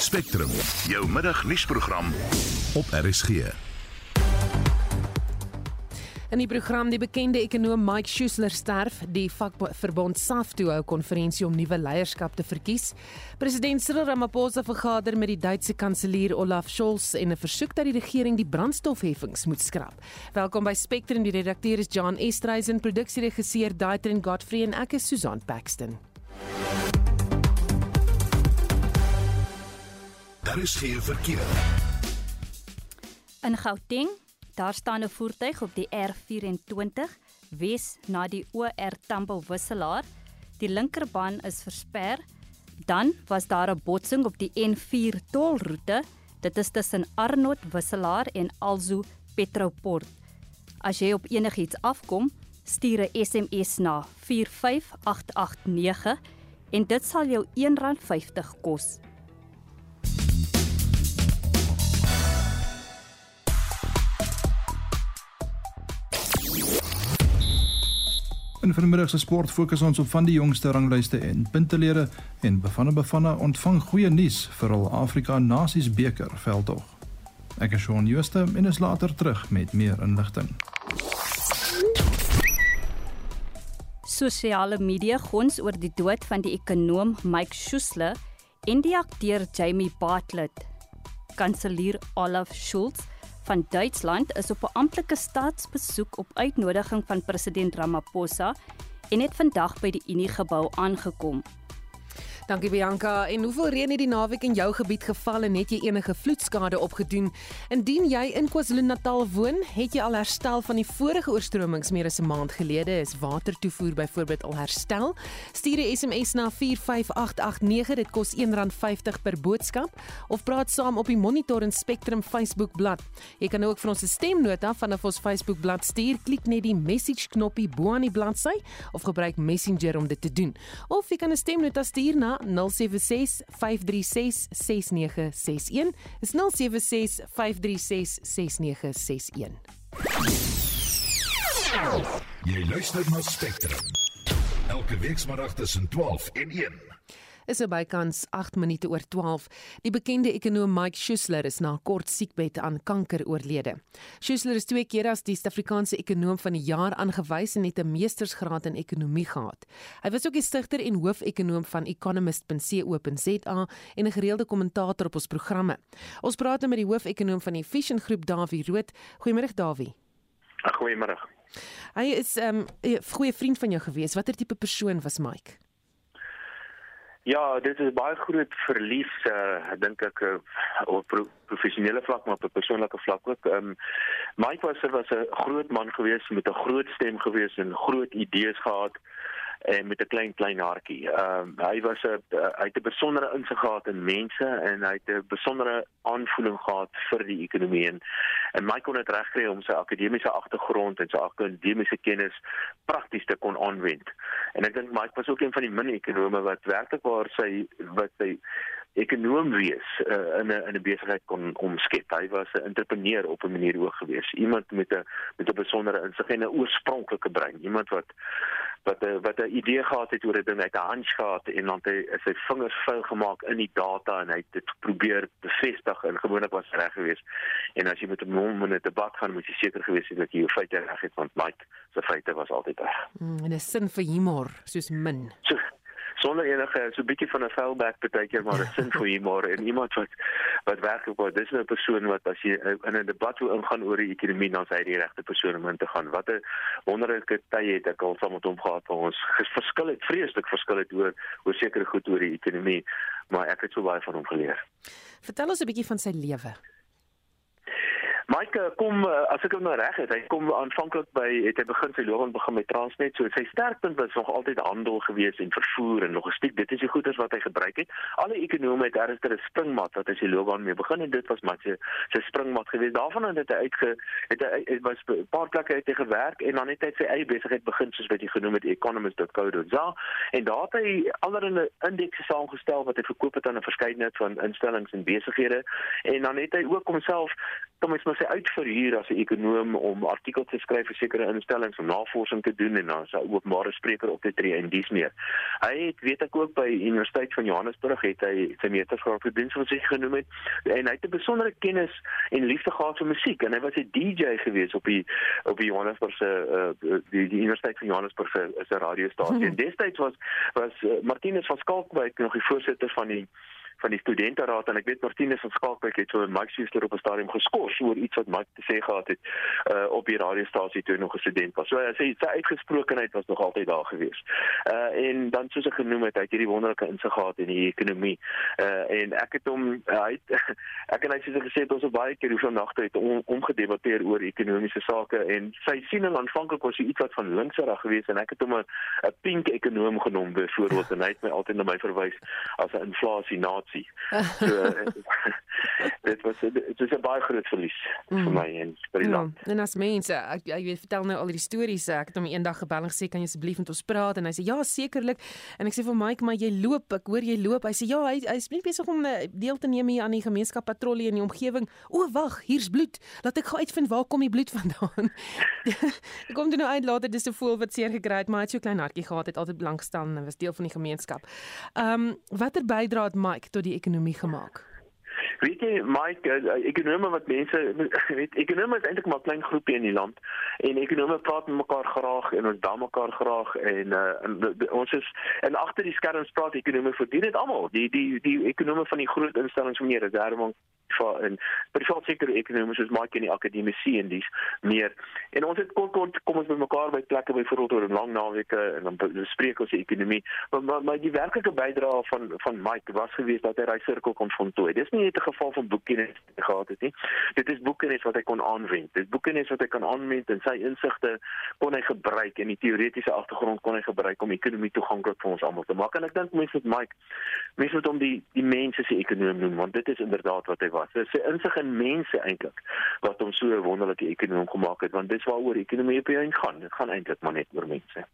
Spectrum, jou middagnuusprogram op RSG. In die program die bekende ekonom Mike Schuessler sterf, die vakverbond SAFTU hou konferensie om nuwe leierskap te verkies. President Cyril Ramaphosa vergader met die Duitse kanselier Olaf Scholz en 'n versoek dat die regering die brandstofheffings moet skrap. Welkom by Spectrum, die redakteur is John Estreisen, produksieregisseur Daitrin Godfrey en ek is Susan Paxton. Daar is geen verkeer. In Gauteng, daar staan 'n voertuig op die R24 wes na die OR Tambo wisselaar. Die linkerbaan is versper. Dan was daar 'n botsing op die N4 tolroete. Dit is tussen Arnot wisselaar en Alzo Petroport. As jy op enigiets afkom, stuur 'n SMS na 45889 en dit sal jou R1.50 kos. In vanmiddag se sport fokus ons op van die jongste ranglyste en puntelede en bevanne bevanne ontvang goeie nuus vir al Afrika Nasies beker veldtog. Ek is Shaun Jooste en is later terug met meer inligting. Sosiale media gons oor die dood van die ekonom Mike Schuessler en die akteur Jamie Bartlett. Kanselier Olaf Scholz van Duitsland is op 'n amptelike staatsbesoek op uitnodiging van president Ramaphosa en het vandag by die Uniegebou aangekom. Dankie Bianca. En hoeveel reën het die naweek in jou gebied geval en het jy enige vloedskade opgedoen? Indien jy in KwaZulu-Natal woon, het jy al herstel van die vorige oorstromings meer as 'n maand gelede? Is watertoevoer byvoorbeeld al herstel? Stuur 'n SMS na 45889. Dit kos R1.50 per boodskap of praat saam op die Monitor en Spectrum Facebook bladsy. Jy kan ook vir ons 'n stemnota vanaf ons Facebook bladsy stuur. Klik net die message knoppie bo aan die bladsy of gebruik Messenger om dit te doen. Of jy kan 'n stemnota stuur na 076 536 6961. Dis 076 536 6961. Jy luister na Spectrum. Elke weekmiddag tussen 12 en 1. Is er bykans 8 minute oor 12. Die bekende ekonom Mike Schuessler is na 'n kort siekbed aan kanker oorlede. Schuessler is twee keer as die Suid-Afrikaanse ekonom van die jaar aangewys en het 'n meestersgraad in ekonomie gehad. Hy was ook die stigter en hoof-ekonoom van economist.co.za en 'n gereelde kommentator op ons programme. Ons praat nou met die hoof-ekonoom van die Efficient Groep, Dawie Rood. Goeiemôre Dawie. Goeiemôre. Hy is 'n um, goeie vriend van jou gewees. Watter tipe persoon was Mike? Ja, dit is baie groot verlies uh dink ek uh, op pro professionele vlak maar op 'n persoonlike vlak ook. Ehm um, Mike was er was 'n groot man gewees met 'n groot stem gewees en groot idees gehad en met 'n klein klein hartjie. Ehm um, hy was 'n hy het 'n besondere insig gehad in mense en hy het 'n besondere aanvoeling gehad vir die ekonomie en, en Mike kon dit regkry om sy akademiese agtergrond en sy akademiese kennis prakties te kon aanwend. En ek dink Mike was ook een van die min ekonome wat werklik waar sy wat sy ekonom wees uh, in 'n in 'n besigheid kon omskep. Hy was 'n entrepreneur op 'n manier ook gewees. Iemand met 'n met 'n besondere insig en 'n oorspronklike brein. Iemand wat wat 'n wat 'n idee gehad het oor 'n ding, hy het 'n hunch gehad en dan hy sy vingers vuil gemaak in die data en hy het dit probeer bevestig en gewoonlik was reg geweest. En as jy met 'n hom in 'n debat gaan, moet jy seker gewees het dat jy jou feite reg het want Mike se feite was altyd reg. Mm, en 'n sin vir humor, soos min. So, sonder enige so bietjie van 'n fallback partykeer maar 'n sin vir humor en iemand wat wat werklik waar dis 'n persoon wat as jy in 'n debat wil ingaan oor die ekonomie dan sy die regte persoon om in te gaan. Wat 'n wonderlike tye het ek al saam met hom gehad waar ons verskil het vreeslik verskil het oor oor sekere goed oor die ekonomie, maar ek het so baie van hom geleer. Vertel ons 'n bietjie van sy lewe. Mike kom as ek hom nou reg het, hy kom aanvanklik by het hy begin sy loopbaan begin met Transnet. So sy sterkpunt was nog altyd handel gewees en vervoer en logistiek. Dit is die goeders wat hy gebruik het. Alle ekonome het ernstig 'n springmat wat hy sy loopbaan mee begin en dit was maar sy sy springmat gewees. Daarvan het hy uitge het hy het was 'n paar plekke het hy gewerk en dan het hy sy eie besigheid begin soos wat jy genoem het economist.co.za en daar het hy allerlei indekse saamgestel wat hy verkoop het aan 'n verskeidenheid van instellings en besighede en dan het hy ook homself kom ons maar sê uitverhuur as 'n ekonom om artikels te skryf vir sekere instellings om navorsing te doen en dan as 'n openbare spreker op te tree en dis meer. Hy het weet ek ook by Universiteit van Johannesburg het hy sy meestersgraad gedoen soos hy genoem het en hy het 'n besondere kennis en liefde gehad vir musiek en hy was 'n DJ gewees op die op die Johannesburg se uh, die, die Universiteit van Johannesburg se, se radiostasie. Hmm. En destyds was was uh, Martinus van Skalkwyk nog die voorsitter van die van die studenteraad en ek weet Martinus van Skalkwyk het so 'n Schuster op 'n stadium geskort oor iets wat Mike te sê gehad het uh op die radiostasie toe nog 'n student was. So hy sê sy uitgesprokenheid was nog altyd daar gewees. Uh en dan soos ek genoem het, hy het hierdie wonderlike insig gehad in die ekonomie. Uh en ek het hom uh, hy het, ek en hy het gesê het ons het baie keer hoeveel nagte het om, omgedebatteer oor ekonomiese sake en sy siening aanvanklik was hy iets wat van linksrag gewees en ek het hom 'n pink ekonom genoem byvoorbeeld en hy het my altyd na my verwys as 'n inflasie naad opsie. So eh, dit was dit is 'n baie groot verlies mm. vir my en vir die ja, land. En as mense, ek jy weet vertel nou al die stories, ek het hom eendag gebel en gesê kan jy asseblief met ons praat en hy sê ja, sekerlik. En ek sê vir Mike, maar jy loop, ek hoor jy loop. Hy sê ja, hy hy is besig om eh, deel te neem hier aan die gemeenskap patrollie in die omgewing. O, wag, hier's bloed. Laat ek gou uitvind waar kom die bloed vandaan. ek kom dit nou uit later dis 'n voel wat seer gekry het, maar hy het so klein hartjie gehad, het altyd belangstel en was deel van die gemeenskap. Ehm um, watter bydrae het Mike tot die ekonomie gemaak? Weet jy Mike, uh, ekonome wat mense weet ekonome is eintlik maar 'n klein groepie in die land en ekonome praat met mekaar graag en ons dan mekaar graag en, uh, en de, de, ons is en agter die skerms praat ekonome dit almal. Die die die ekonome van die groot instellings meneer Reserve vir in privaat sektor ekonomie soos Mike in die akademie en dis meer. En ons het kort kort kom ons by mekaar by plekke byvoorbeeld oor 'n lang naweke en dan bespreek ons die ekonomie. Maar maar, maar die werklike bydrae van van Mike was geweest dat hy daai sirkel kon voltooi. Dis nie net 'n geval van boekkennis gehad het nie. Dit is boekkennis wat hy kon aanwend. Dit boekkennis wat hy kan aanwend en sy insigte kon hy gebruik en die teoretiese agtergrond kon hy gebruik om ekonomie toeganklik vir ons almal te maak. En ek dink mense met Mike mense moet hom die die mense se ekonom noem want dit is inderdaad wat hy was was. Dit is insig in mense eintlik wat hom so 'n wonderlike ekonomie gemaak het want dis waaroor ekonomie op die gaan. Dit gaan eintlik maar net oor mense.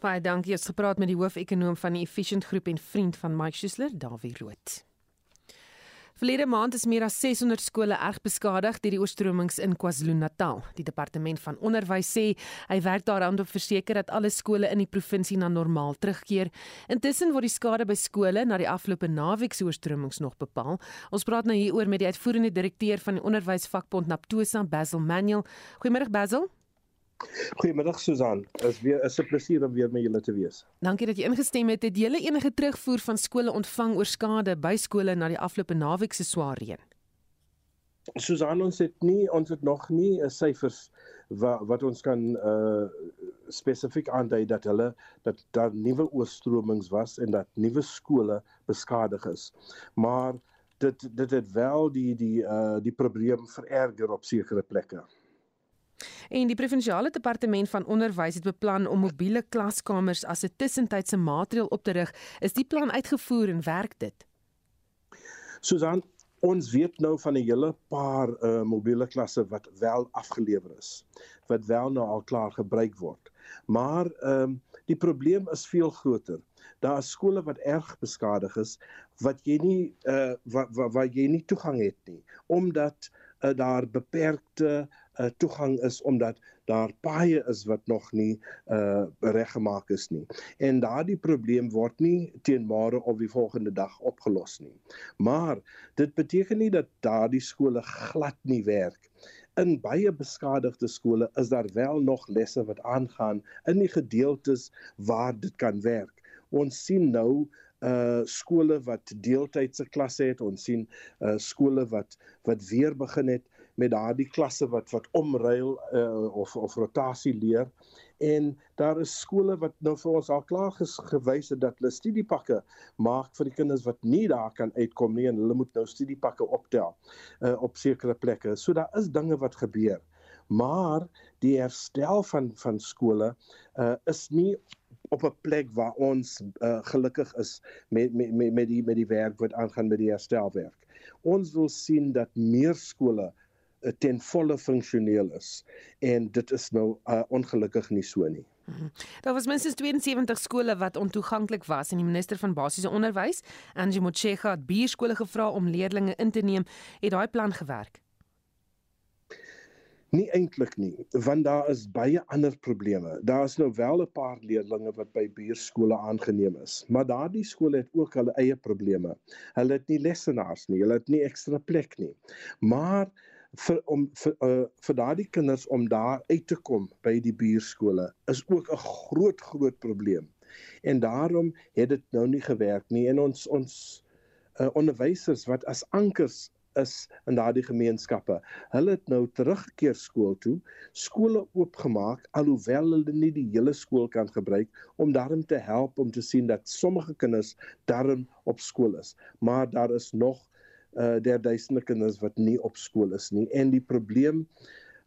Baie dankie. Ons gepraat met die hoofekonoom van die Efficient Groep en vriend van Mike Schuessler, Dawie Rood. Verlede maand is meer as 600 skole erg beskadig deur die oorstromings in KwaZulu-Natal. Die departement van onderwys sê hy werk daaraan om te verseker dat alle skole in die provinsie na normaal terugkeer. Intussen word die skade by skole na die afgelope naweek se oorstromings nog bepaal. Ons praat nou hieroor met die uitvoerende direkteur van die onderwysvakbond Naptosa, Basil Manuel. Goeiemôre Basil. Goeiemiddag Susan. Is weer is 'n plesier om weer met julle te wees. Dankie dat jy ingestem het. Het julle enige terugvoer van skole ontvang oor skade by skole na die afgelope naweek se swaar reën? Susan, ons het nie ons het nog nie 'n syfers wat wat ons kan uh spesifiek aandui dat hulle dat daar nuwe oorstromings was en dat nuwe skole beskadig is. Maar dit dit het wel die die uh die probleem vererger op sekere plekke. En die provinsiale departement van onderwys het beplan om mobiele klaskamers as 'n tussentydse maatreël op te rig. Is die plan uitgevoer en werk dit? Susan, ons weet nou van 'n hele paar uh, mobiele klasse wat wel afgelewer is, wat wel nou al klaar gebruik word. Maar ehm um, die probleem is veel groter. Daar is skole wat erg beskadig is wat jy nie uh wat wat wa, jy nie toegang het nie omdat uh, daar beperkte uh, toegang is omdat daar paaie is wat nog nie uh, reggemaak is nie. En daardie probleem word nie teen môre of die volgende dag opgelos nie. Maar dit beteken nie dat daardie skole glad nie werk. In baie beskadigde skole is daar wel nog lesse wat aangaan in die gedeeltes waar dit kan werk. Ons sien nou uh skole wat deeltydse klasse het ons sien uh skole wat wat weer begin het met daardie klasse wat wat omruil uh, of of rotasie leer en daar is skole wat nou vir ons al klaar gewys het dat hulle studiepakke maak vir die kinders wat nie daar kan uitkom nie en hulle moet nou studiepakke optel uh, op sekere plekke. So daar is dinge wat gebeur. Maar die herstel van van skole uh, is nie op 'n plek waar ons uh, gelukkig is met met met met die met die werk wat aangaan met die herstelwerk. Ons wil sien dat meer skole uh, ten volle funksioneel is en dit is nou uh, ongelukkig nie so nie. Mhm. Daar was minstens 72 skole wat ontoeganklik was en die minister van basiese onderwys, Angie Motshega, het bier skole gevra om leerders in te neem. Het daai plan gewerk? Nie eintlik nie, want daar is baie ander probleme. Daar is nou wel 'n paar leerdlinge wat by buurskole aangeneem is, maar daardie skole het ook hulle eie probleme. Hulle het nie lessenaars nie, hulle het nie ekstra plek nie. Maar vir om vir uh, vir daardie kinders om daar uit te kom by die buurskole is ook 'n groot groot probleem. En daarom het dit nou nie gewerk nie en ons ons uh, onderwysers wat as ankers is in daardie gemeenskappe. Hulle het nou teruggekeer skool toe, skole oopgemaak alhoewel hulle nie die hele skool kan gebruik om daarin te help om te sien dat sommige kinders daarin op skool is. Maar daar is nog uh der duisende kinders wat nie op skool is nie en die probleem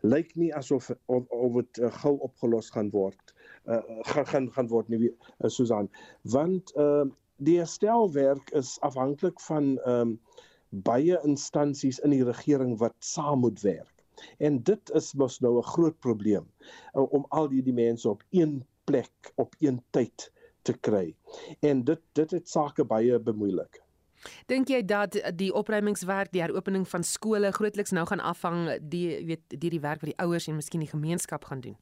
lyk nie asof of of dit uh, gou opgelos gaan word uh gaan gaan gaan word nie uh, Susan want uh die herstelwerk is afhanklik van um, baie instansies in die regering wat saam moet werk. En dit is mos nou 'n groot probleem uh, om al hierdie mense op een plek op een tyd te kry. En dit dit het sake baie bemoeilik. Dink jy dat die opruimingswerk, die heropening van skole grootliks nou gaan afhang die weet die die werk wat die ouers en miskien die gemeenskap gaan doen?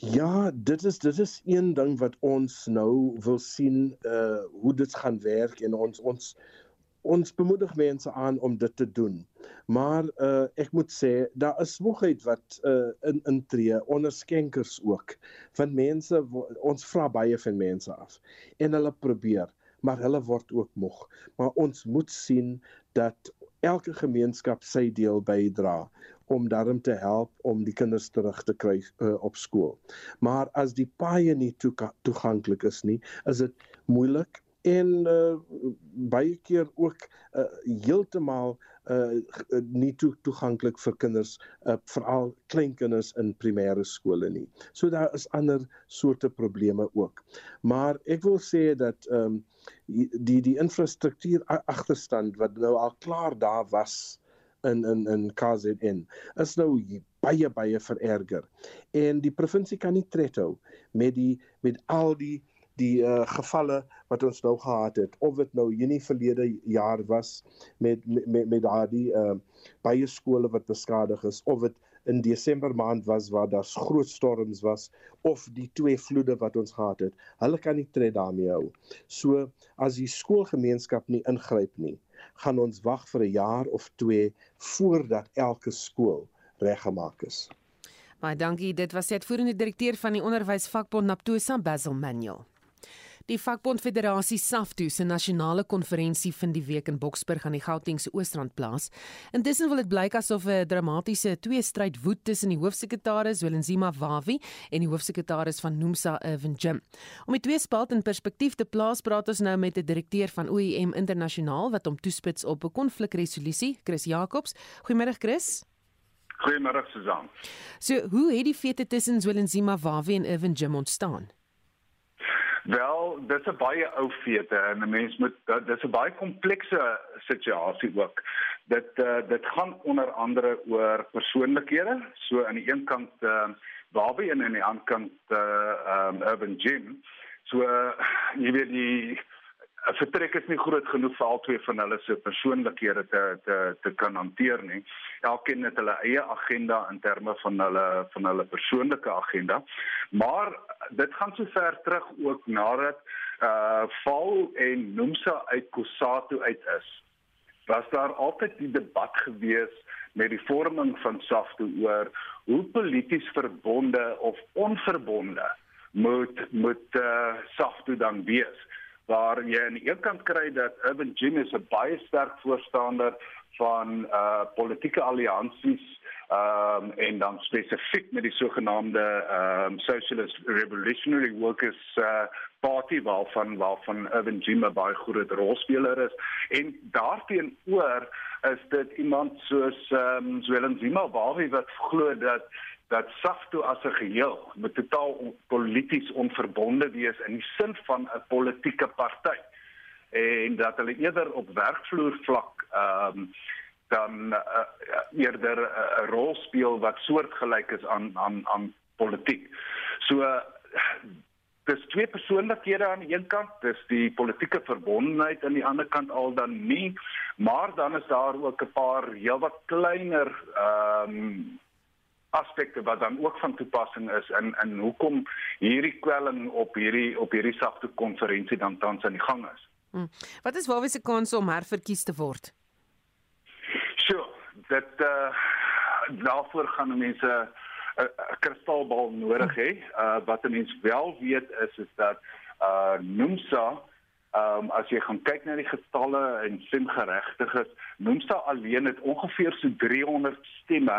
Ja, dit is dit is een ding wat ons nou wil sien uh hoe dit gaan werk en ons ons ons bemoedig mense aan om dit te doen. Maar uh ek moet sê daar is moegheid wat uh in intree onder skenkers ook. Van mense ons vra baie van mense af en hulle probeer, maar hulle word ook moeg. Maar ons moet sien dat elke gemeenskap sy deel bydra om daarom te help om die kinders terug te kry uh, op skool. Maar as die paaie nie toeganklik is nie, is dit moeilik en uh, baie keer ook uh, heeltemal uh, nie toe, toeganklik vir kinders uh, veral kleinkinders in primêre skole nie. So daar is ander soorte probleme ook. Maar ek wil sê dat um, die die infrastruktuur agterstand wat nou al klaar daar was in in in KZN is nou baie baie vererger. En die provinsie kan nie tred hou met die met al die die uh, gevalle wat ons nou gehad het. Of dit nou hierdie verlede jaar was met met met daardie uh, baie skole wat beskadig is. Of dit in Desember maand was waar daar groot storms was of die twee vloede wat ons gehad het. Hulle kan nie tred daarmee hou. So as die skoolgemeenskap nie ingryp nie gaan ons wag vir 'n jaar of 2 voordat elke skool reggemaak is. Baie dankie. Dit was die uitvoerende direkteur van die onderwysvakbond Naptosa Basil Manuel. Die vakbond Federasie SAFTU se nasionale konferensie vind die week in Boksburg aan die Gautengse Oostrand plaas. Intussen wil dit blyk asof 'n dramatiese tweestryd woed tussen die hoofsekretaris Welenzima Wawi en die hoofsekretaris van Nomsa Irvin Jim. Om die twee spalt in perspektief te plaas, praat ons nou met 'n direkteur van OIM Internasionaal wat hom toespits op 'n konflikresolusie, Chris Jacobs. Goeiemôre Chris. Goeiemôre Susan. So, hoe het die vete tussen Welenzima Wawi en Irvin Jim ontstaan? Wel, dit is 'n baie ou feite en 'n mens moet dit is 'n baie komplekse situasie ook. Dit uh, dit gaan onder andere oor persoonlikhede. So aan die een kant uh, Barbie en aan die ander kant uh, um, Urban Gym. So uh, jy weet die 'n vertrek is nie groot genoeg vir al twee van hulle se persoonlikhede te te te kan hanteer nie. Elkeen het hulle eie agenda in terme van hulle van hulle persoonlike agenda. Maar dit gaan so ver terug ook nadat uh Val en Nomsa uit Kusatu uit is. Was daar altyd die debat gewees met die vorming van SAFTU oor hoe polities verbonde of onverbonde moet moet uh SAFTU dan wees? Waar jy aan die een kant kry dat Urban Jim is 'n baie sterk voorstander van uh politieke alliansies ehm um, en dan spesifiek met die sogenaamde ehm um, Socialist Revolutionary Workers uh party waarvan waarvan Urban Jim 'n baie groot rolspeler is. En daarteenoor is dit iemand soos ehm um, Zwelin Zima wat glo dat dat SAFTU as 'n geheel met totaal polities onverbonde wees in die sin van 'n politieke party en dat hulle eerder op werkvloer vlak ehm um, dan uh, eerder 'n uh, rol speel wat soortgelyk is aan aan aan politiek. So uh, dis twee persoonlikhede aan die een kant, dis die politieke verbondenheid aan die ander kant al dan nie, Maar dan is daar ook 'n paar heelwat kleiner ehm um, aspekte wat dan ook van toepassing is in in hoekom hierdie kwelling op hierdie op hierdie sagte konferensie dan tans aan die gang is. Hmm. Wat is Wawie se kans om herverkies te word? Sjoe, dit uh, daarvoor gaan mense 'n kristalbal nodig hê. Uh wat 'n mens wel weet is is dat uh NUMSA Ehm um, as jy gaan kyk na die getalle en stemgeregtiges, NUMSA alleen het ongeveer so 300 stemme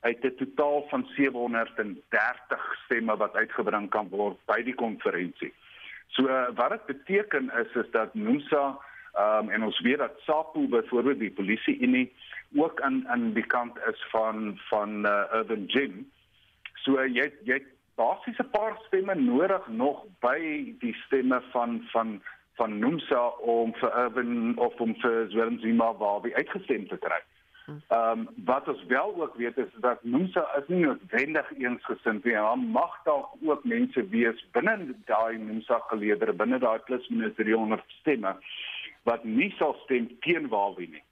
uit 'n totaal van 730 stemme wat uitgebring kan word by die konferensie. So wat dit beteken is is dat NUMSA ehm um, en ons weet dat SAPU byvoorbeeld die polisie unie ook aan aan die kant is van van uh, Urban Gym. So jy jy basies 'n paar stemme nodig nog by die stemme van van van NUMSA om vir Urban of om vir Zwelmzima waar wie uitgestem te kry. Ehm um, wat ons wel ook weet is dat NUMSA is nie noodwendig eensgesind nie. Daar mag dalk ook mense wees binne daai NUMSA geleedere binne daai plus minus 300 stemme wat nie sal stem teen Wawie nie.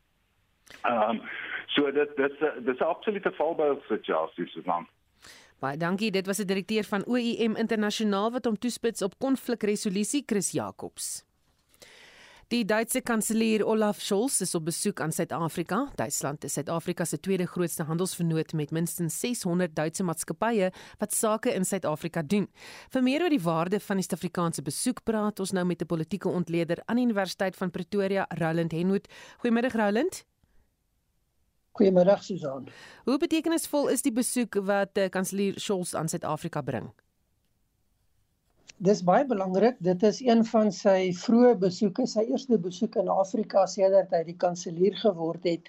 Ehm um, so dit dit dis 'n absolute valbeeld situasie so dan. Baie dankie. Dit was 'n direkteur van OIM Internasionaal wat hom toespits op konflikresolusie Chris Jacobs. Die Duitse kanselier Olaf Scholz is op besoek aan Suid-Afrika. Duitsland is Suid-Afrika se tweede grootste handelsvernoot met minstens 600 Duitse maatskappye wat sake in Suid-Afrika doen. Vir meer oor die waarde van die Suid-Afrikaanse besoek praat ons nou met 'n politieke ontleder aan die Universiteit van Pretoria, Roland Henwood. Goeiemiddag Roland. Goeiemiddag Susan. Hoe betekenisvol is die besoek wat uh, kanselier Scholz aan Suid-Afrika bring? Dis baie belangrik. Dit is een van sy vroeë besoeke, sy eerste besoek in Afrika sedert hy die kanselier geword het.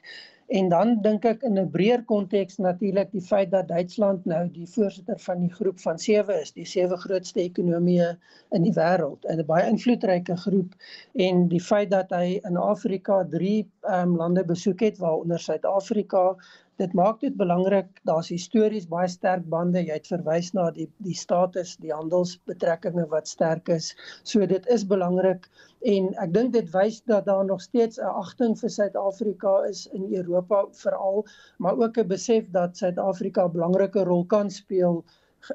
En dan dink ek in 'n breër konteks natuurlik die feit dat Duitsland nou die voorsitter van die groep van 7 is, die sewe grootste ekonomieë in die wêreld, 'n baie invloedryke groep en die feit dat hy in Afrika 3 um, lande besoek het waaronder Suid-Afrika, dit maak dit belangrik daar's histories baie sterk bande. Jy het verwys na die die status die handelsbetrekkinge wat sterk is. So dit is belangrik en ek dink dit wys dat daar nog steeds 'n agting vir Suid-Afrika is in Europa veral maar ook 'n besef dat Suid-Afrika 'n belangrike rol kan speel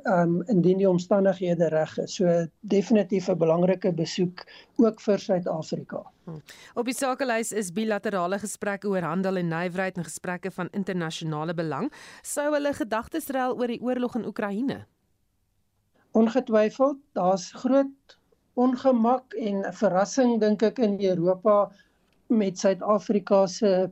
um indien die omstandighede reg is. So definitief 'n belangrike besoek ook vir Suid-Afrika. Hmm. Op die sakelys is bilaterale gesprekke oor handel en nywerheid en gesprekke van internasionale belang. Sou hulle gedagtes ruil oor die oorlog in Oekraïne? Ongetwyfeld, daar's groot ongemak en verrassing dink ek in Europa met Suid-Afrika se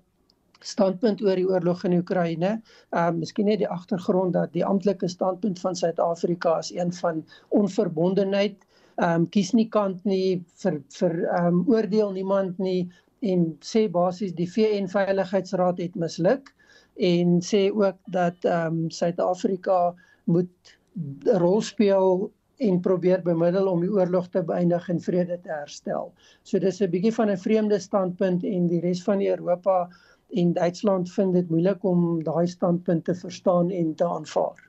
standpunt oor die oorlog in Oekraïne. Ehm uh, miskien net die agtergrond dat die amptelike standpunt van Suid-Afrika is een van onverbondenheid. Ehm um, kies nie kant nie vir vir ehm um, oordeel niemand nie en sê basies die VN Veiligheidsraad het misluk en sê ook dat ehm um, Suid-Afrika moet 'n rol speel en probeer bemiddel om die oorlog te beëindig en vrede te herstel. So dis 'n bietjie van 'n vreemde standpunt en die res van Europa en Duitsland vind dit moeilik om daai standpunt te verstaan en te aanvaar.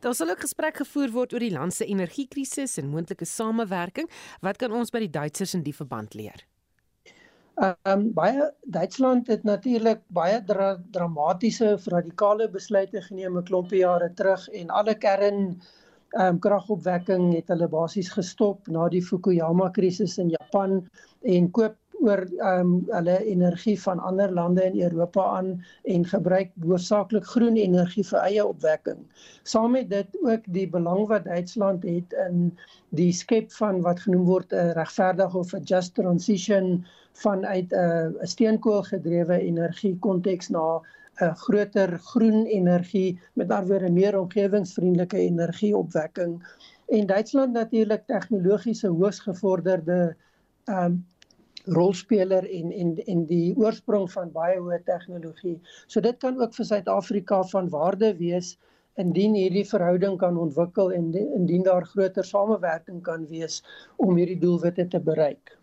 Daar sal ook gesprek gevoer word oor die land se energiekrisis en moontlike samewerking. Wat kan ons by die Duitsers in die verband leer? Ehm um, baie Duitsland het natuurlik baie dra dramatiese radikale besluite geneem 'n klompie jare terug en alle kern ehm um, kragopwekking het hulle basies gestop na die Fukuyama krisis in Japan en koop oor ehm um, hulle energie van ander lande in Europa aan en gebruik hoofsaaklik groen energie vir eie opwekking. Saam met dit ook die belang wat Duitsland het in die skep van wat genoem word 'n regverdige of 'n just transition vanuit 'n steenkoolgedrewe energie konteks na 'n groter groen energie met anderwoorde meer omgewingsvriendelike energieopwekking en Duitsland natuurlik tegnologiese hoogs gevorderde ehm um, rolspeler en en en die oorsprong van baie hoë tegnologie. So dit kan ook vir Suid-Afrika van waarde wees indien hierdie verhouding kan ontwikkel en indien daar groter samewerking kan wees om hierdie doelwitte te bereik.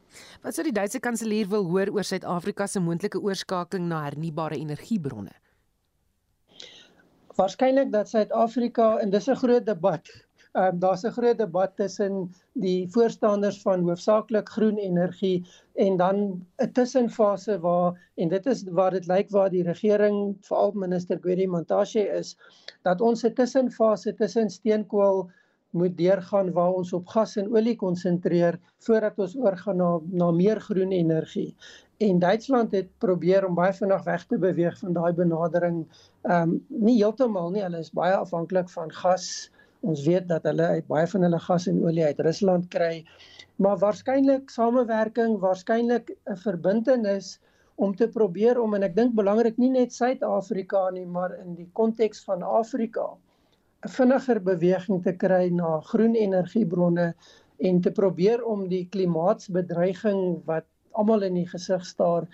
Wat sou die Duitse kanselier wil hoor oor Suid-Afrika se moontlike oorskakeling na hernubare energiebronne? Waarskynlik dat Suid-Afrika en dis 'n groot debat um, daar's 'n groot debat tussen die voorstanders van hoofsaaklik groen energie en dan 'n tussenfase waar en dit is waar dit lyk waar die regering veral minister Gwedi Mantashe is dat ons 'n tussenfase tussen steenkool moet deurgaan waar ons op gas en olie konsentreer voordat ons oorgaan na na meer groen energie. En Duitsland het probeer om baie vinnig weg te beweeg van daai benadering. Ehm um, nie heeltemal nie, hulle is baie afhanklik van gas. Ons weet dat hulle uit baie van hulle gas en olie uit Rusland kry. Maar waarskynlik samewerking, waarskynlik 'n verbintenis om te probeer om en ek dink belangrik nie net Suid-Afrika nie, maar in die konteks van Afrika 'n vinniger beweging te kry na groen energiebronne en te probeer om die klimaatsbedreiging wat almal in die gesig staar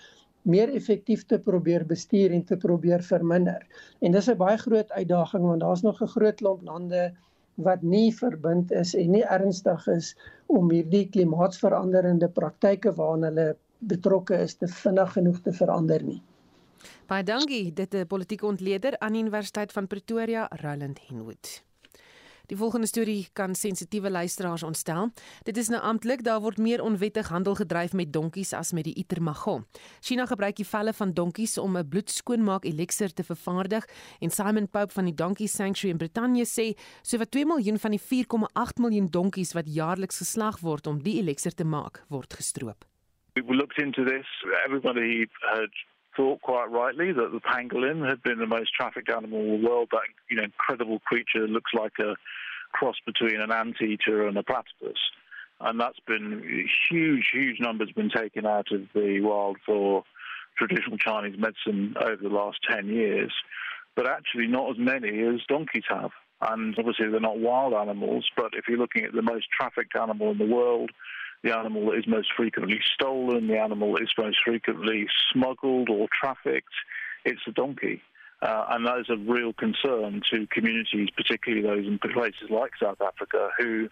meer effektief te probeer bestuur en te probeer verminder. En dis 'n baie groot uitdaging want daar's nog 'n groot klomp lande wat nie verbind is en nie ernstig is om hierdie klimaatsveranderende praktyke waaraan hulle betrokke is te vinnig genoeg te verander nie. Baie dankie, dit is politieke ontleder aan die Universiteit van Pretoria, Roland Henwood. Die volgende storie kan sensitiewe luisteraars ontstel. Dit is nou amptelik, daar word meer onwettig handel gedryf met donkies as met die Itermago. China gebruik die velle van donkies om 'n bloedskoonmaak eliksir te vervaardig en Simon Pope van die Donkey Sanctuary in Brittanje sê sowat 2 miljoen van die 4,8 miljoen donkies wat jaarliks geslag word om die eliksir te maak, word gestroop. We looked into this. Everybody had thought quite rightly that the pangolin had been the most trafficked animal in the world. That you know, incredible creature looks like a cross between an anteater and a platypus. And that's been huge, huge numbers been taken out of the wild for traditional Chinese medicine over the last 10 years, but actually not as many as donkeys have. And obviously, they're not wild animals, but if you're looking at the most trafficked animal in the world, the animal that is most frequently stolen, the animal that is most frequently smuggled or trafficked, it's a donkey. Uh, and that is a real concern to communities, particularly those in places like South Africa, who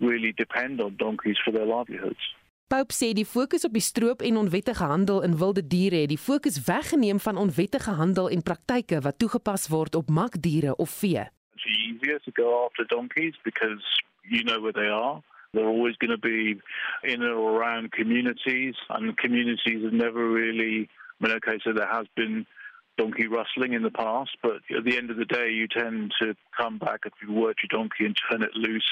really depend on donkeys for their livelihoods. Pope sê die fokus op die stroop en onwettige handel in wilde diere het die fokus weggeneem van onwettige handel en praktyke wat toegepas word op makdiere of vee. It's easier to go after donkeys because you know where they are. They're always going to be in or around communities, and communities have never really. I mean, okay, so there has been donkey rustling in the past, but at the end of the day, you tend to come back if you work your donkey and turn it loose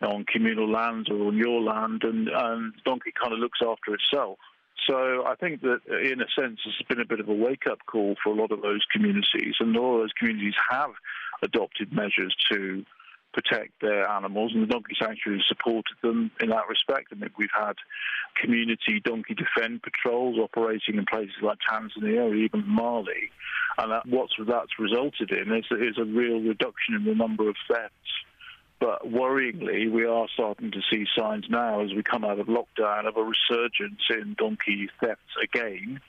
on communal lands or on your land, and, and the donkey kind of looks after itself. So I think that, in a sense, this has been a bit of a wake-up call for a lot of those communities, and all those communities have adopted measures to protect their animals, and the Donkey Sanctuary has supported them in that respect. I mean, we've had community donkey defend patrols operating in places like Tanzania or even Mali, and that, what's that's resulted in is, is a real reduction in the number of thefts. But worryingly, we are starting to see signs now as we come out of lockdown of a resurgence in donkey thefts again,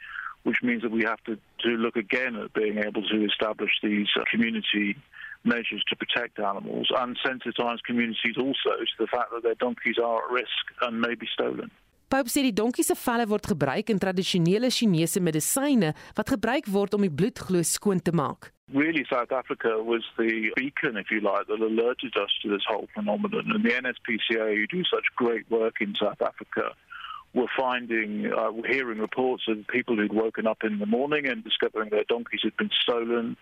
which means that we have to, to look again at being able to establish these community measures to protect animals and sensitize communities also to the fact that their donkeys are at risk and may be stolen. Pope sê die donkie se velle word gebruik in tradisionele Chinese medisyne wat gebruik word om die bloedgloei skoon te maak. Really, South Africa was the beacon, if you like, that alerted us to this whole phenomenon. And the NSPCA, who do such great work in South Africa, were finding, uh, were hearing reports of people who'd woken up in the morning and discovering their donkeys had been stolen,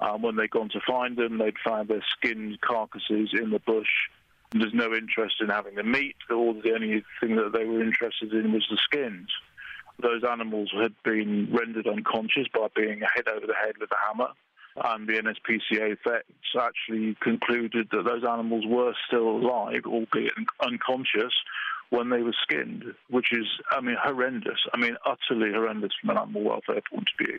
Um, when they'd gone to find them, they'd found their skinned carcasses in the bush. And there's no interest in having the meat. All the only thing that they were interested in was the skins. Those animals had been rendered unconscious by being hit over the head with a hammer. And the NSPCA vets actually concluded that those animals were still alive, albeit unconscious, when they were skinned, which is, I mean, horrendous. I mean, utterly horrendous from an animal welfare point of view.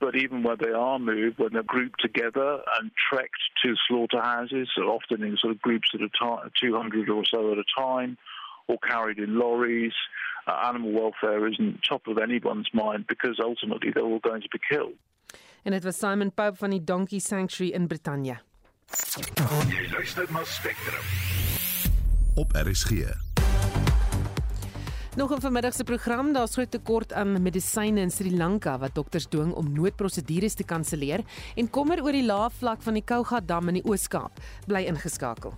But even when they are moved, when they're grouped together and trekked to slaughterhouses, so often in sort of groups at a time, 200 or so at a time, or carried in lorries, uh, animal welfare isn't top of anyone's mind because ultimately they're all going to be killed. En dit was Simon Pope van die Donkey Sanctuary in Brittanje. Jy luister na Spectrum. Op RSG. Nog 'n vanmiddag se program, daar's groot tekort aan medisyne in Sri Lanka wat dokters dwing om noodprosedures te kanselleer en kommer oor die lae vlak van die Kouga dam in die Oos-Kaap. Bly ingeskakel.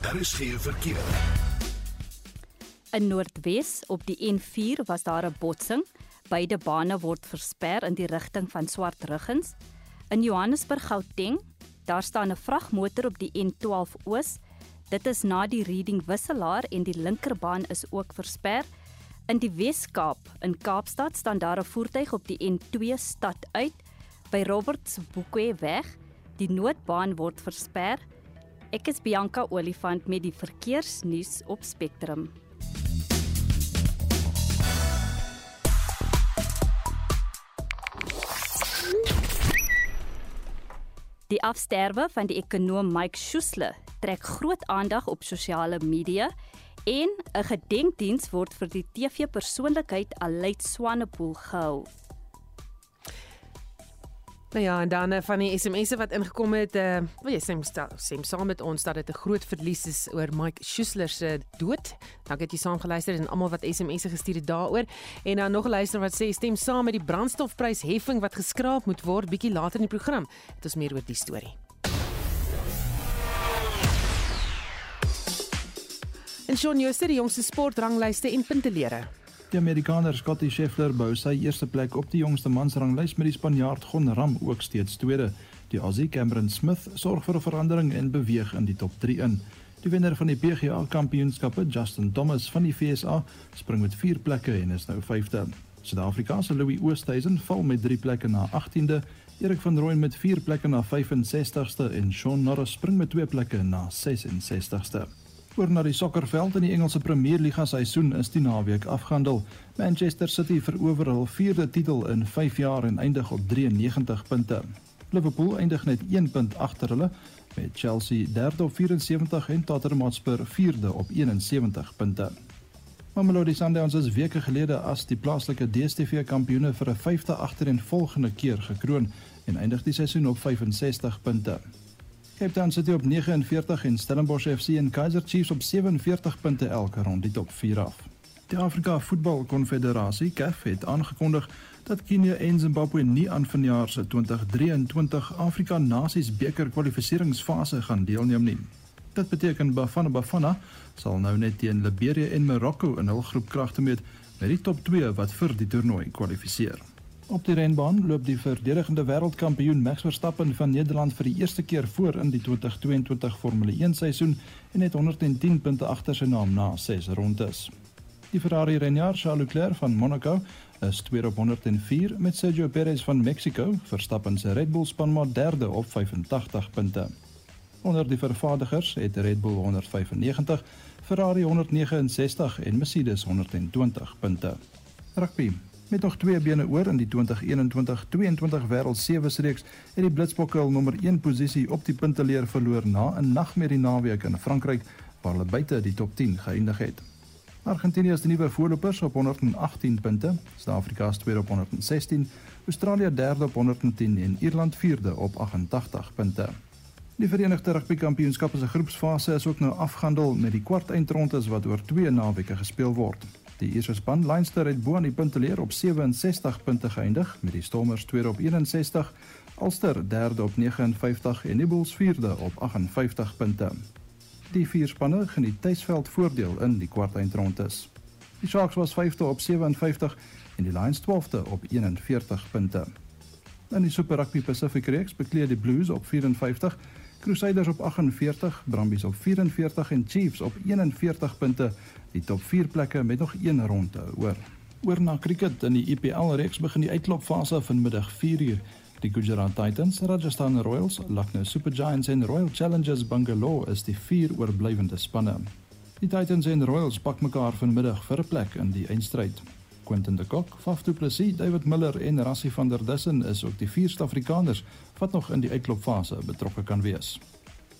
Daar is geen verkeer. In Noordwes op die N4 was daar 'n botsing. Beide bane word versper in die rigting van Swartruggens. In Johannesburg Gauteng, daar staan 'n vragmotor op die N12 Oos. Dit is na die Reading wisselaar en die linkerbaan is ook versper. In die Wes-Kaap, in Kaapstad, staan daar 'n voertuig op die N2 stad uit by Roberts Boekwe weg. Die noodbaan word versper. Ek is Bianca Olifant met die verkeersnuus op Spectrum. Die afsterwe van die ekonom Mike Schuessler trek groot aandag op sosiale media en 'n gedenkdiens word vir die TV-persoonlikheid Aleid Swanepoel gehou. Nou ja, en dan uh, van die SMS'e wat ingekom het, uh, wil jy sê sê saam met ons dat dit 'n groot verlies is oor Mike Schuessler se dood. Dankie dat jy saam geluister het en almal wat SMS'e gestuur het daaroor. En dan nog 'n luister wat sê stem saam met die brandstofprysheffing wat geskraap moet word bietjie later in die program. Dit is meer oor die storie. En Shaun Schuster, die jongste sportranglyste en puntelere. Die Amerikaner Scottie Scheffler bou sy eerste plek op die jongste mansranglys met die Spanjaard Gon Ram ook steeds tweede. Die Aussie Cameron Smith sorg vir 'n verandering en beweeg in die top 3 in. Die wenner van die PGA Kampioenskappe, Justin Thomas van die VSA, spring met 4 plekke en is nou 5de. Suid-Afrika se Louis Oosthuizen val met 3 plekke na 18de, Erik van Rooyen met 4 plekke na 65ste en Shaun Norris spring met 2 plekke na 66ste. Oor na die sokkerveld in die Engelse Premier Liga seisoen is die naweek afgehandel. Manchester City verower hul vierde titel in 5 jaar en eindig op 93 punte. Liverpool eindig net 1 punt agter hulle met Chelsea derde op 74 en Tottenham Hotspur vierde op 71 punte. Mamelodi Sundowns is weke gelede as die plaaslike DStv kampioene vir 'n vyfde agtereenvolgende keer gekroon en eindig die seisoen op 65 punte. Cape Town City op 49 en Stellenbosch FC en Kaizer Chiefs op 47 punte elk rond die top 4 af. Die Afrika Voetbal Konfederasie (CAF) het aangekondig dat Kenia en Zimbabwe nie aan vanjaar se 2023 Afrika Nasies beker kwalifikasiefase gaan deelneem nie. Dit beteken Bafana Bafana sal nou net teen Liberia en Marokko in hul groep kragte meet met die top 2 wat vir die toernooi kwalifiseer. Op die renbaan loop die verdedigende wêreldkampioen Max Verstappen van Nederland vir die eerste keer voor in die 2022 Formule 1 seisoen en het 110 punte agter sy naam na 6 rondes. Die Ferrari renjaer Charles Leclerc van Monaco is tweede op 104 met Sergio Perez van Mexico, Verstappen se Red Bull span maar derde op 85 punte. Onder die vervaardigers het Red Bull 195, Ferrari 169 en Mercedes 120 punte. Rugby Met nog twee bene oor in die 2021-22 Wêreld Sewe reeks het die Blitsbokke hul nommer 1 posisie op die punteleer verloor na 'n nagmerrie naweek in Frankryk waar hulle buite die top 10 geëindig het. Argentinië is die nuwe voorlopers op 118 punte, Suid-Afrika is tweede op 116, Australië derde op 110 en Ierland vierde op 88 punte. Die Verenigde Rugby Kampioenskap se groepsfase is ook nou afgehandel met die kwart eindrondes wat oor 2 naweke gespeel word. Die eerste span Leinster het bo aan die punteleer op 67 punte geëindig met die Stormers tweede op 61, Ulster derde op 59 en die Bulls vierde op 58 punte. Die vier spanne geniet tuisveld voordeel in die kwartfinale. Die Sharks was vyfde op 57 en die Lions 12de op 41 punte. In die Super Rugby Pacific reeks bekleed die Blues op 54 Crusaders op 48, Brumbies op 44 en Chiefs op 41 punte, die top 4 plekke met nog een ronde oor. Oor na cricket in die IPL reeks begin die uitklopfase vanmiddag 4uur. Die Gujarat Titans, Rajasthan Royals, Lucknow Super Giants en Royal Challengers Bangalore is die vier oorblywende spanne. Die Titans en Royals pak mekaar vanmiddag vir 'n plek in die eindstryd. Quentin de Kock, Faf du Plessis, David Miller en Rassie van der Dussen is ook die vier Suid-Afrikaners wat nog in die uitklopfase betrokke kan wees.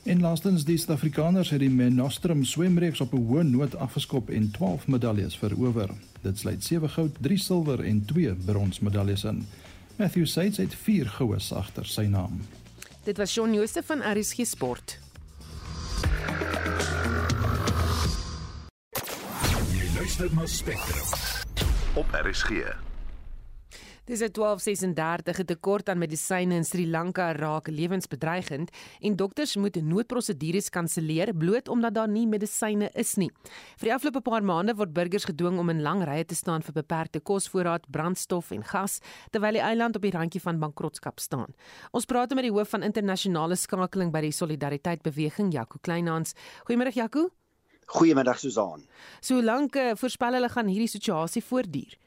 En laastens die Suid-Afrikaners het die Menostrum swemreeks op 'n hoë noot afgeskop en 12 medaljes verower. Dit sluit 7 goud, 3 silwer en 2 brons medaljes in. Matthew Saits het 4 goues agter sy naam. Dit was Shaun Jooste van RSG Sport. Jy luister na Spectrum op RSG. Dis 'n 1236 'n tekort aan medisyne in Sri Lanka raak lewensbedreigend en dokters moet noodprosedures kanselleer bloot omdat daar nie medisyne is nie. Vir die afgelope paar maande word burgers gedwing om in lang rye te staan vir beperkte kosvoorraad, brandstof en gas terwyl die eiland op die randjie van bankrotskap staan. Ons praat met die hoof van internasionale skakeling by die Solidariteit Beweging, Jaco Kleinhans. Goeiemôre Jaco. Goeiemiddag Susan. So lank uh, voorspel hulle gaan hierdie situasie voortduur.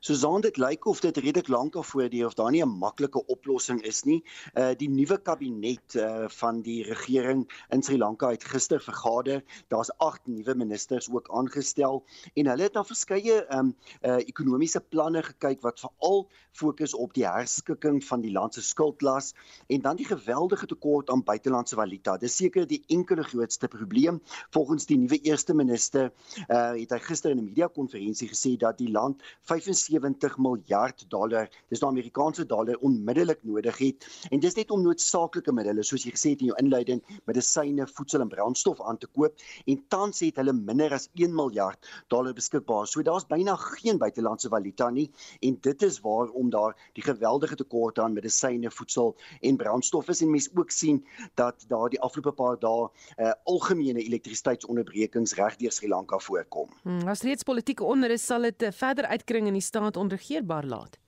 Soos dit lyk of dit redelik lank al voor die of daar nie 'n maklike oplossing is nie. Uh die nuwe kabinet uh van die regering in Sri Lanka het gister vergader. Daar's 8 nuwe ministers ook aangestel en hulle het na verskeie um uh ekonomiese planne gekyk wat veral fokus op die herskikking van die land se skuldlas en dan die geweldige tekort aan buitelandse valuta. Dis seker die enkele grootste probleem volgens die nuwe eerste minister. Uh het hy gister in 'n media konferensie gesê dat die land 75 miljard dollar, dis nou Amerikaanse dollar onmiddellik nodig het en dis net om noodsaaklike middele soos jy gesê het in jou inleiding, medisyne, voedsel en brandstof aan te koop en tans het hulle minder as 1 miljard dollar beskikbaar. So daar's byna geen buitelandse valuta nie en dit is waarom daar die geweldige tekorte aan medisyne, voedsel en brandstof is en mense ook sien dat daar die afgelope paar dae uh, algemene elektrisiteitsonderbrekings reg deur Sri Lanka voorkom. Hmm, as reeds politieke onrus sal dit uh, verder uitkring in die staat onregeerbaar laat.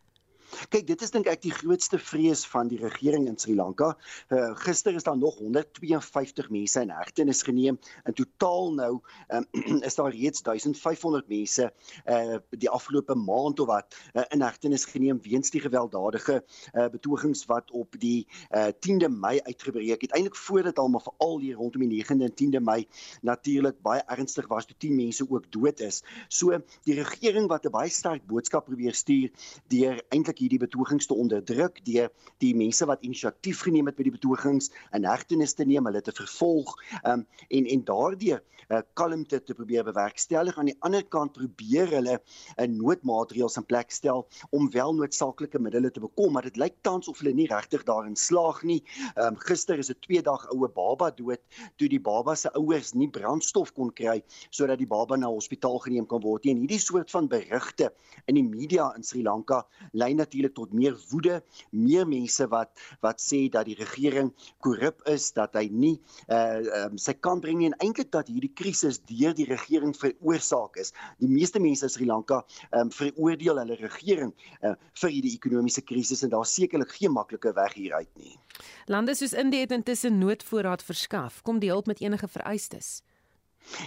Kyk, dit is dink ek die grootste vrees van die regering in Sri Lanka. Uh, gister is daar nog 152 mense in hegtenis geneem. In totaal nou um, is daar reeds 1500 mense uh die afgelope maand of wat uh, in hegtenis geneem weens die gewelddadige uh betogings wat op die uh 10de Mei uitgebreek het. Eintlik voor dit almal veral hier rondom die 9de en 10de Mei natuurlik baie ernstig was toe 10 mense ook dood is. So die regering wat 'n baie sterk boodskap probeer stuur deur eintlik hierdie betogings te onderdruk deur die mense wat inisiatief geneem het by die betogings in hegtenis te neem, hulle te vervolg um, en en daardeur uh, kalmte te probeer bewerkstellig aan die ander kant probeer hulle 'n uh, noodmaatreëls in plek stel om wel noodsaaklike middele te bekom maar dit lyk tans of hulle nie regtig daarin slaag nie. Um, gister is 'n 2 dag oue baba dood toe die baba se ouers nie brandstof kon kry sodat die baba na hospitaal geneem kan word nie. En hierdie soort van berigte in die media in Sri Lanka lei natuurlik tot meer woede, meer mense wat wat sê dat die regering korrup is, dat hy nie uh um, sy kan bring nie en eintlik dat hierdie krisis deur die regering veroorsaak is. Die meeste mense in Sri Lanka um veroordeel hulle regering uh, vir hierdie ekonomiese krisis en daar's sekerlik geen maklike weg hieruit nie. Lande soos Indië het intussen noodvoorraad verskaf. Kom die hulp met enige vereistes?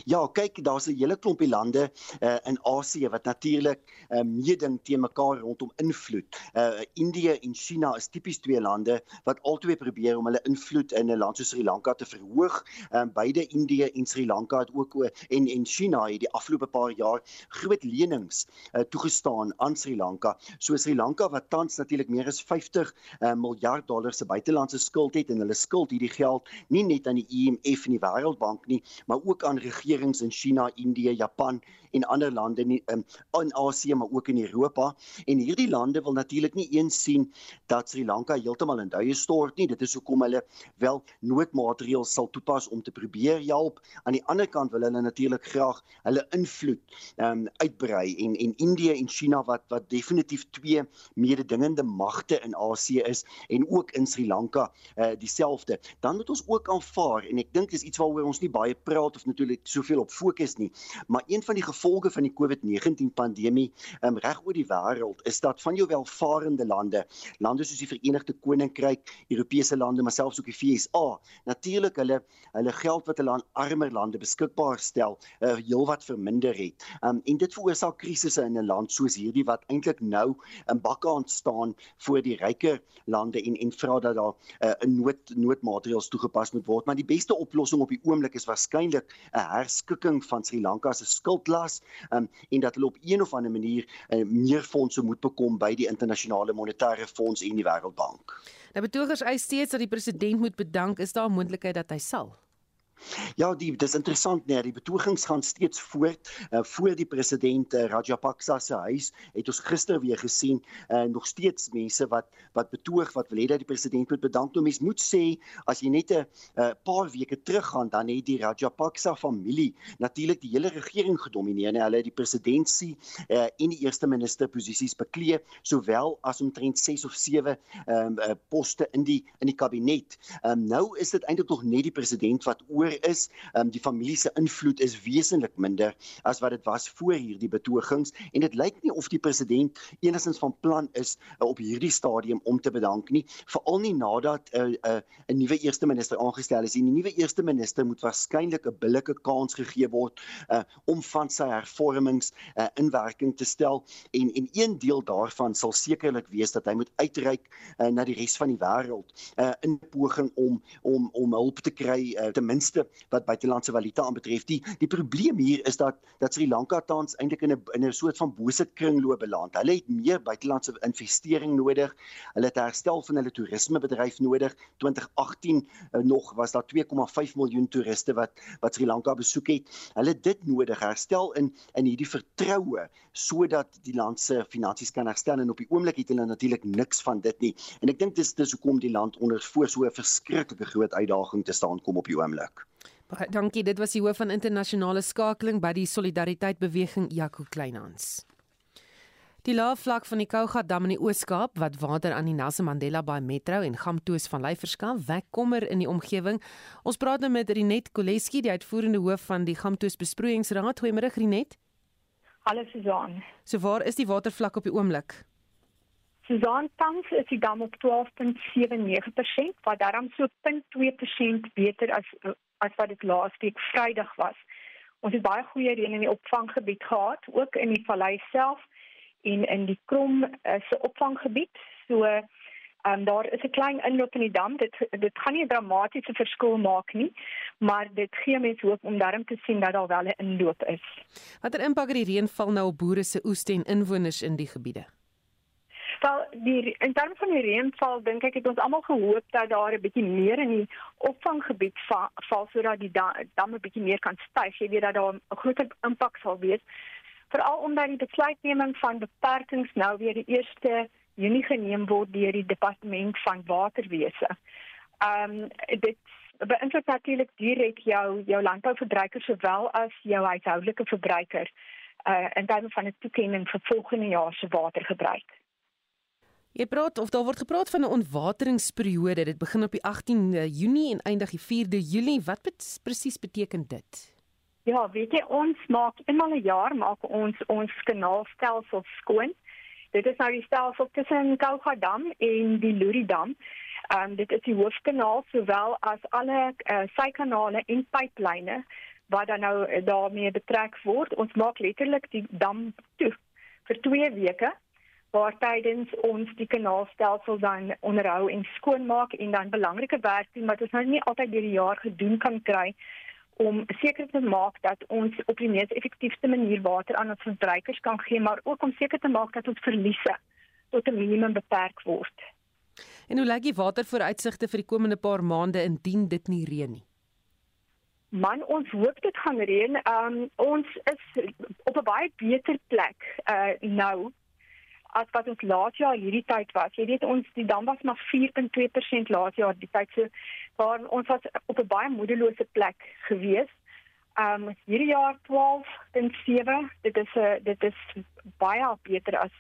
Ja, kyk, daar's 'n hele klompie lande uh, in Asië wat natuurlik uh, meeding teen mekaar rondom invloed. Uh Indië en China is tipies twee lande wat albei probeer om hulle invloed in 'n land soos Sri Lanka te verhoog. Um uh, beide Indië en Sri Lanka het ook en en China het die afgelope paar jaar groot lenings uh, toegestaan aan Sri Lanka. So Sri Lanka wat tans natuurlik meer as 50 uh, miljard dollar se buitelandse skuld het en hulle skuld hierdie geld nie net aan die IMF en die Wêreldbank nie, maar ook aan regerings in China, Indië, Japan en ander lande in in, in Asië maar ook in Europa. En hierdie lande wil natuurlik nie eens sien dat Sri Lanka heeltemal in duie stort nie. Dit is hoekom hulle wel noodmaatreëls sal toepas om te probeer help. Aan die ander kant wil hulle natuurlik graag hulle invloed um, uitbrei en en Indië en China wat wat definitief twee mededingende magte in Asië is en ook in Sri Lanka uh, dieselfde. Dan moet ons ook aanvaar en ek dink dis iets waaroor ons nie baie praat of natuurlik soveel op fokus nie maar een van die gevolge van die COVID-19 pandemie um, reg oor die wêreld is dat van jou welvarende lande, lande soos die Verenigde Koninkryk, Europese lande, maar selfs ook die VSA, natuurlik hulle hulle geld wat hulle aan armer lande beskikbaar stel, uh, heelwat verminder het. Um, en dit veroorsaak krisisse in 'n land soos hierdie wat eintlik nou in bakke staan voor die ryker lande en en vra dat daar uh, 'n nood noodmaatreëls toegepas moet word, maar die beste oplossing op die oomblik is waarskynlik 'n herskikking van Sri Lanka se skuldlas um, en dat hulle op een of ander manier uh, meer fondse moet bekom by die internasionale monetaire fonds en die wêreldbank. Nou betogers eis steeds dat die president moet bedank, is daar 'n moontlikheid dat hy sal? Ja, die dis interessant nee, die betogings gaan steeds voort. Uh, voor die president uh, Rajapaksa se huis het ons gister weer gesien uh, nog steeds mense wat wat betoog wat wil hê dat die president moet bedank. Nou mens moet sê as jy net 'n uh, paar weke terug gaan dan het die Rajapaksa familie natuurlik die hele regering gedomeineer. Nee, hulle het die presidentsie uh, en die eerste minister posisies beklee sowel as omtrent 6 of 7 um, uh, poste in die in die kabinet. Um, nou is dit eintlik nog net die president wat oor is. Um, die familie se invloed is wesentlik minder as wat dit was voor hierdie betogings en dit lyk nie of die president enigstens van plan is uh, op hierdie stadium om te bedank nie, veral nie nadat 'n uh, 'n uh, 'n nuwe eerste minister aangestel is. Die nuwe eerste minister moet waarskynlik 'n billike kans gegee word uh, om van sy hervormings uh, in werking te stel en en een deel daarvan sal sekerlik wees dat hy moet uitreik uh, na die res van die wêreld uh, in poging om om om hulp te kry uh, ten minste wat buitelandse valuta aanbetref. Die die probleem hier is dat dat Sri Lanka tans eintlik in 'n in 'n soort van bose kringloop beland. Hulle het meer buitelandse investering nodig. Hulle het herstel van hulle toerismebedryf nodig. 2018 uh, nog was daar 2,5 miljoen toeriste wat wat Sri Lanka besoek het. Hulle het dit nodig herstel in in hierdie vertroue sodat die land se finansies kan herstel en op die oomblik het hulle natuurlik niks van dit nie. En ek dink dis dis hoekom die land onder voor so 'n verskriklike groot uitdaging te staan kom op die oomblik. Baie dankie. Dit was die hoof van internasionale skakeling by die Solidariteit Beweging Jaco Kleinhans. Die laafvlak van die Kouga dam in die Oos-Kaap wat water aan die Nelson Mandela Bay Metro en Gamtoos van Ley verskaf, wek kommer in die omgewing. Ons praat nou met Rinet Koleski, die uitvoerende hoof van die Gamtoos Besproeiingsraad. Goeiemôre Rinet. Hallo Susan. So waar is die watervlak op die oomblik? Susan tans is die dam op 12.79%, wat daarom so 0.2% beter as as wat dit laasweek Vrydag was. Ons het baie goeie reën in die opvanggebied gehad, ook in die vallei self en in die Krom uh, se opvanggebied. So ehm um, daar is 'n klein inloop in die dam. Dit dit gaan nie 'n dramatiese verskil maak nie, maar dit gee mense hoop om daarom te sien dat daar wel 'n inloop is. Watter impak het die reënval nou op boere se oeste en inwoners in die gebiede? Wel, die in terme van die reënval dink ek het ons almal gehoop dat daar 'n bietjie meer in die opvanggebied va val sodat die dam 'n bietjie meer kan styg. Jy weet dat daar 'n groter impak sal wees. Veral omdat die besluitneming van beperkings nou weer die 1 Junie geneem word deur die departement van waterwese. Ehm um, dit beïnvloed natuurlik direk jou jou landbouverbruiker sowel as jou huishoudelike verbruiker uh in terme van 'n toekenning vir volgende jaar se watergebruik. Jy praat of daar word gepraat van 'n ontwateringsperiode. Dit begin op die 18de Junie en eindig die 4de Julie. Wat bet presies beteken dit? Ja, weet jy ons maak eenmal 'n jaar maak ons ons kanaalstelsel skoon. Dit is nou die stelsel tussen Kouga Dam en die Luri Dam. Ehm um, dit is die hoofkanaal sowel as alle uh, sykanale en pyplyne wat dan nou daarmee betrek word. Ons maak letterlik die dam toe vir 2 weke waar tydens ons die kanaalstelsel dan onderhou en skoonmaak en dan belangrike werk doen wat ons nou nie altyd deur die jaar gedoen kan kry om seker te maak dat ons op die mees effektiewste manier water aan ons verbruikers kan gee maar ook om seker te maak dat ons verliese tot 'n minimum beperk word. En hoe lyk die watervooruitsigte vir die komende paar maande indien dit nie reën nie? Man, ons hoop dit gaan reën. Um ons is op 'n baie beter plek uh nou as wat ons laas jaar hierdie tyd was. Jy weet ons die dam was maar 4.2% laas jaar die tyd so waar ons was op 'n baie moedelose plek gewees. Um hierdie jaar 12.7. Dit is 'n uh, dit is baie beter as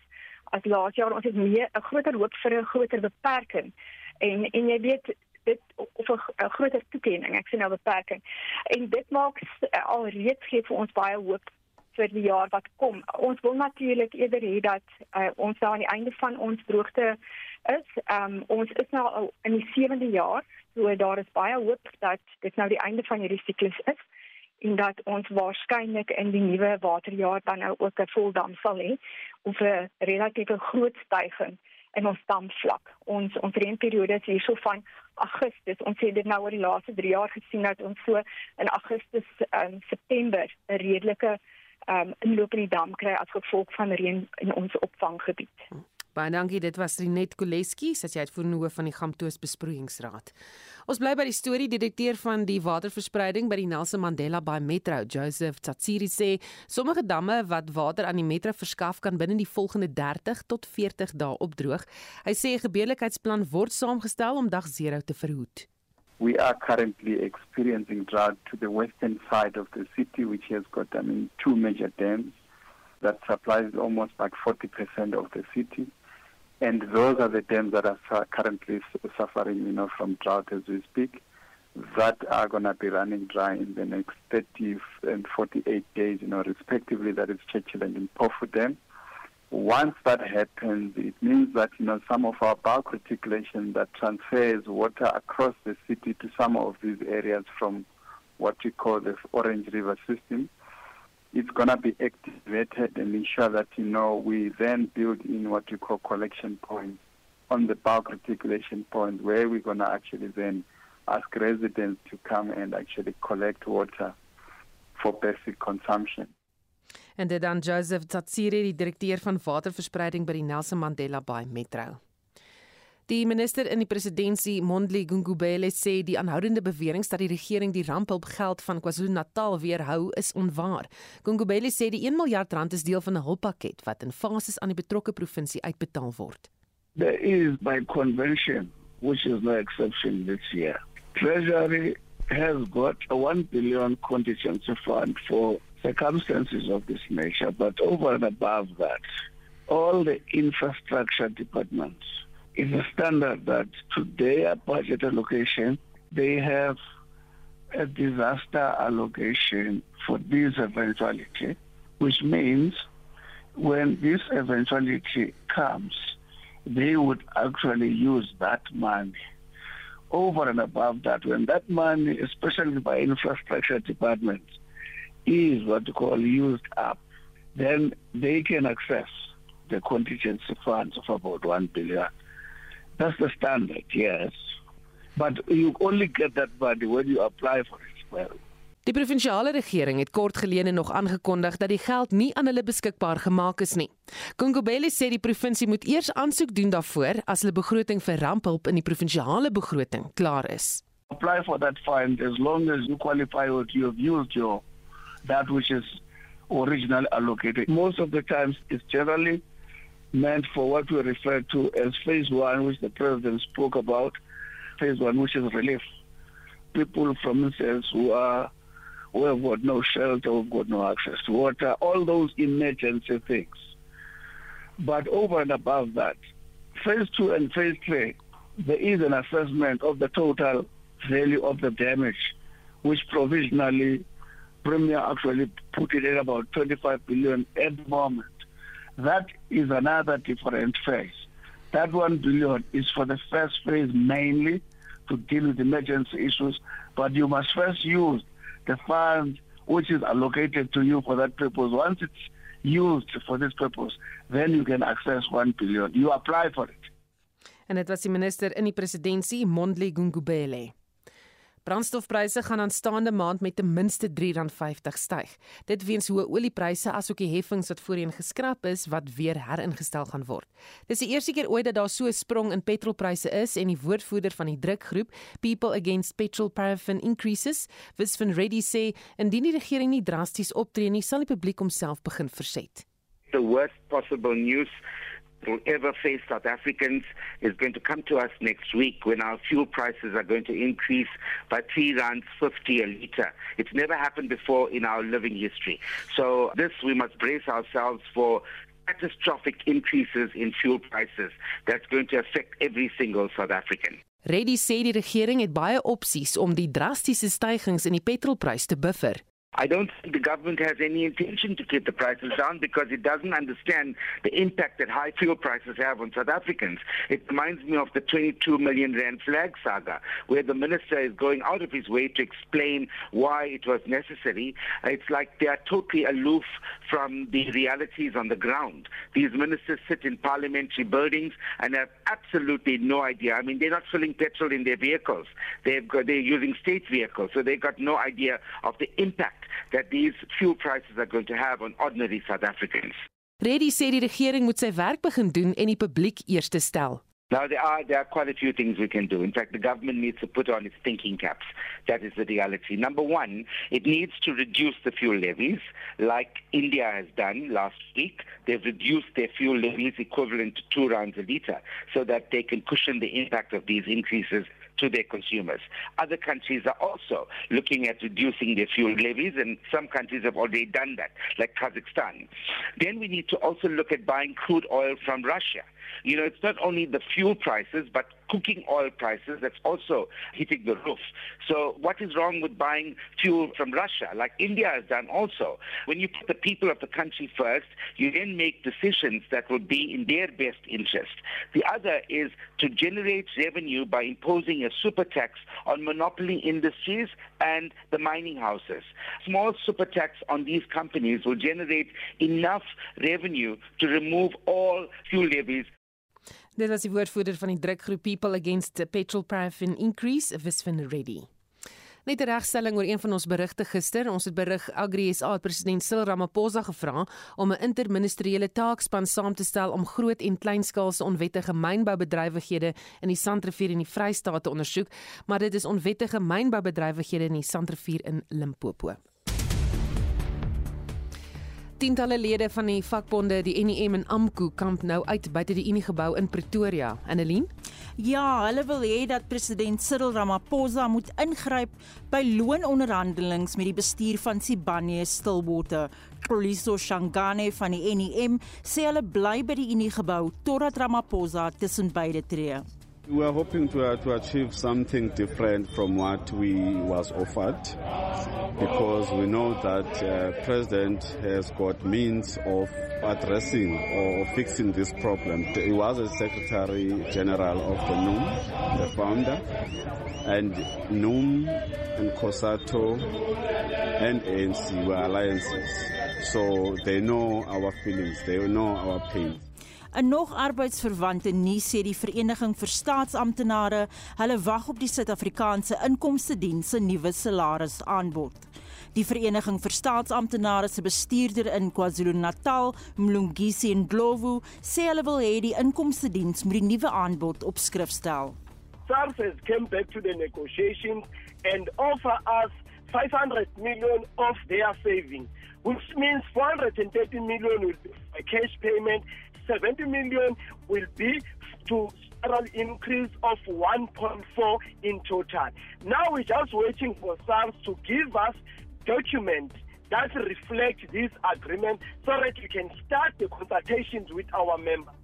as laas jaar. Ons het meer 'n groter hoop vir 'n groter beperking. En en jy weet dit of 'n groter toekenning. Ek sien nou beperking. En dit maak alreeds gee vir ons baie hoop vir die jaar wat kom. Ons wil natuurlik eerder hê dat uh, ons nou aan die einde van ons droogte is. Um, ons is nou in die 7de jaar, so daar is baie hoop dat dit nou die einde van hierdie siklus is en dat ons waarskynlik in die nuwe waterjaar dan nou ook 'n voldam sal hê of 'n relatiewe groot stygings in ons damvlak. Ons ons reënperiode is hierso van Augustus. Ons het dit nou oor die laaste 3 jaar gesien dat ons so in Augustus en um, September 'n redelike um, inloop in die dam kry as gevolg van reën in ons opvanggebied. Baie dankie, dit was Rinet Koleski, sy het voornoe van die Gamtoos Besproeiingsraad. Ons bly by die storie direkteur van die waterverspreiding by die Nelson Mandela Bay Metro, Joseph Tsatsiri sê, sommige damme wat water aan die metro verskaf kan binne die volgende 30 tot 40 dae opdroog. Hy sê 'n gebeurlikheidsplan word saamgestel om dag 0 te verhoed. We are currently experiencing drought to the western side of the city, which has got, I mean, two major dams that supplies almost like 40% of the city. And those are the dams that are currently suffering, you know, from drought as we speak, that are going to be running dry in the next 30 and 48 days, you know, respectively. That is Churchill and Impofu Dam. Once that happens, it means that, you know, some of our bulk reticulation that transfers water across the city to some of these areas from what we call the Orange River system, it's going to be activated and ensure that, you know, we then build in what we call collection points on the bulk reticulation point where we're going to actually then ask residents to come and actually collect water for basic consumption. En dit dan Joseph Tsatsiri, die direkteur van waterverspreiding by die Nelson Mandela Bay Metro. Die minister in die presidentskap, Mondli Gungubele, sê die aanhoudende beweringe dat die regering die ramphelpgeld van KwaZulu-Natal weerhou, is onwaar. Gungubele sê die 1 miljard rand is deel van 'n hulppakket wat in fases aan die betrokke provinsie uitbetaal word. There is by convention, which is no exception this year. Treasury has got a 1 billion contingency fund for circumstances of this nature, but over and above that, all the infrastructure departments, it's a standard that to their budget allocation, they have a disaster allocation for this eventuality, which means when this eventuality comes, they would actually use that money. Over and above that, when that money, especially by infrastructure departments, is what you call used up, then they can access the contingency funds of about 1 billion. That's the standard, yes. But you only get that money when you apply for it. Well, Die provinsiale regering het kort gelede nog aangekondig dat die geld nie aan hulle beskikbaar gemaak is nie. Kongobele sê die provinsie moet eers aansoek doen daarvoor as hulle begroting vir ramphelp in die provinsiale begroting klaar is. Apply for that fund as long as you qualify what you have used your that which is originally allocated. Most of the times it's generally meant for what we refer to as phase one, which the president spoke about, phase one, which is relief. People, from instance, who are who have got no shelter, who've got no access to water, all those emergency things. But over and above that, phase two and phase three, there is an assessment of the total value of the damage, which provisionally Premier actually put it at about 25 billion at the moment. That is another different phase. That 1 billion is for the first phase mainly to deal with emergency issues, but you must first use the fund which is allocated to you for that purpose. Once it's used for this purpose, then you can access 1 billion. You apply for it. En dit was die minister in die presidentskap, Mondli Gungubele. Brandstofpryse gaan aanstaande maand met ten minste R3.50 styg. Dit weens hoë oliepryse asook die heffings wat voorheen geskraap is wat weer heringestel gaan word. Dis die eerste keer ooit dat daar so 'n sprong in petrolpryse is en die woordvoerder van die drukgroep People Against Petrol Paraffin Increases, Visvan Reddy sê indien die regering nie drasties optree nie, sal die publiek homself begin verset. The worst possible news will ever face South Africans is going to come to us next week when our fuel prices are going to increase by three rands fifty a litre. It's never happened before in our living history. So this we must brace ourselves for catastrophic increases in fuel prices that's going to affect every single South African. Reddy sê die regering het baie opsies om die drastiese stygings in die petrolprys te buffer. I don't think the government has any intention to keep the prices down because it doesn't understand the impact that high fuel prices have on South Africans. It reminds me of the 22 million rand flag saga, where the minister is going out of his way to explain why it was necessary. It's like they are totally aloof from the realities on the ground. These ministers sit in parliamentary buildings and have absolutely no idea. I mean, they're not filling petrol in their vehicles. They've got, they're using state vehicles, so they've got no idea of the impact that these fuel prices are going to have on ordinary South Africans. Reddy sê die regering moet sy werk begin doen en die publiek eerste stel. Now there are there are quite a few things we can do. In fact, the government needs to put on its thinking caps. That is the reality. Number one, it needs to reduce the fuel levies, like India has done last week. They've reduced their fuel levies equivalent to two rands a litre, so that they can cushion the impact of these increases to their consumers. Other countries are also looking at reducing their fuel levies, and some countries have already done that, like Kazakhstan. Then we need to also look at buying crude oil from Russia. You know, it's not only the fuel prices, but cooking oil prices that's also hitting the roof. So what is wrong with buying fuel from Russia, like India has done also? When you put the people of the country first, you then make decisions that will be in their best interest. The other is to generate revenue by imposing a super tax on monopoly industries and the mining houses. Small super tax on these companies will generate enough revenue to remove all fuel levies Dit was die woordvoerder van die drukgroep People Against Petrol Price Increase, Wisvin Reddy. Net 'n regstelling oor een van ons berigte gister. Ons het berig Agri SA president Cyril Ramaphosa gevra om 'n interministeriële taakspan saam te stel om groot en kleinskaalse onwettige mynboubedrywighede in die Sandrivier en die Vrystaat te ondersoek, maar dit is onwettige mynboubedrywighede in die Sandrivier in Limpopo. Tientalle lede van die vakbonde, die NEM en AMKU kamp nou uit buite die Unie gebou in Pretoria. Annelien? Ja, hulle wil hê dat president Cyril Ramaphosa moet ingryp by loononderhandelinge met die bestuur van Sibanye Stillwater. Poliso Shangane van die NEM sê hulle bly by die Unie gebou totdat Ramaphosa tussen beide tree. We are hoping to, uh, to achieve something different from what we was offered because we know that uh, president has got means of addressing or fixing this problem. He was a secretary general of the NUM, the founder, and NUM and COSATO and ANC were alliances. So they know our feelings, they know our pain. 'n Nog arbeidsverwante nuus sê die Vereniging vir Staatsamptenare, hulle wag op die Suid-Afrikaanse Inkomste Diens se nuwe salarisaanbod. Die Vereniging vir Staatsamptenare se bestuurder in KwaZulu-Natal, Mlungisi Ndlovu, sê hulle wil hê die Inkomste Diens moet die nuwe aanbod op skrif stel. SARS has came back to the negotiations and offer us 500 million of their savings, which means 430 million will be a cash payment 70 million will be to total increase of 1.4 in total. Now we're just waiting for SARS to give us documents that reflect this agreement so that we can start the consultations with our members.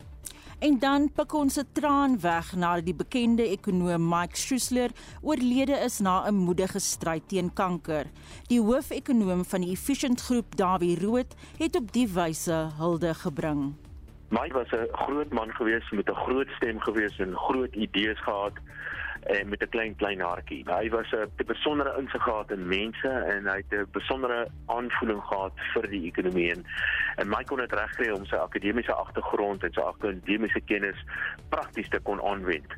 En dan pik ons 'n traan weg na die bekende ekonom Mike Schuessler oorlede is na 'n moedige stryd teen kanker. Die hoofekonoom van die Efficient Groep, Dawie Rood, het op die wyse hulde gebring. Mike was 'n groot man gewees met 'n groot stem gewees en groot idees gehad en met 'n klein klein hartjie. Hy was 'n besondere insig gehad in mense en hy het 'n besondere aanvoeling gehad vir die ekonomie en, en Mike kon dit regkry om sy akademiese agtergrond en sy akademiese kennis prakties te kon aanwend.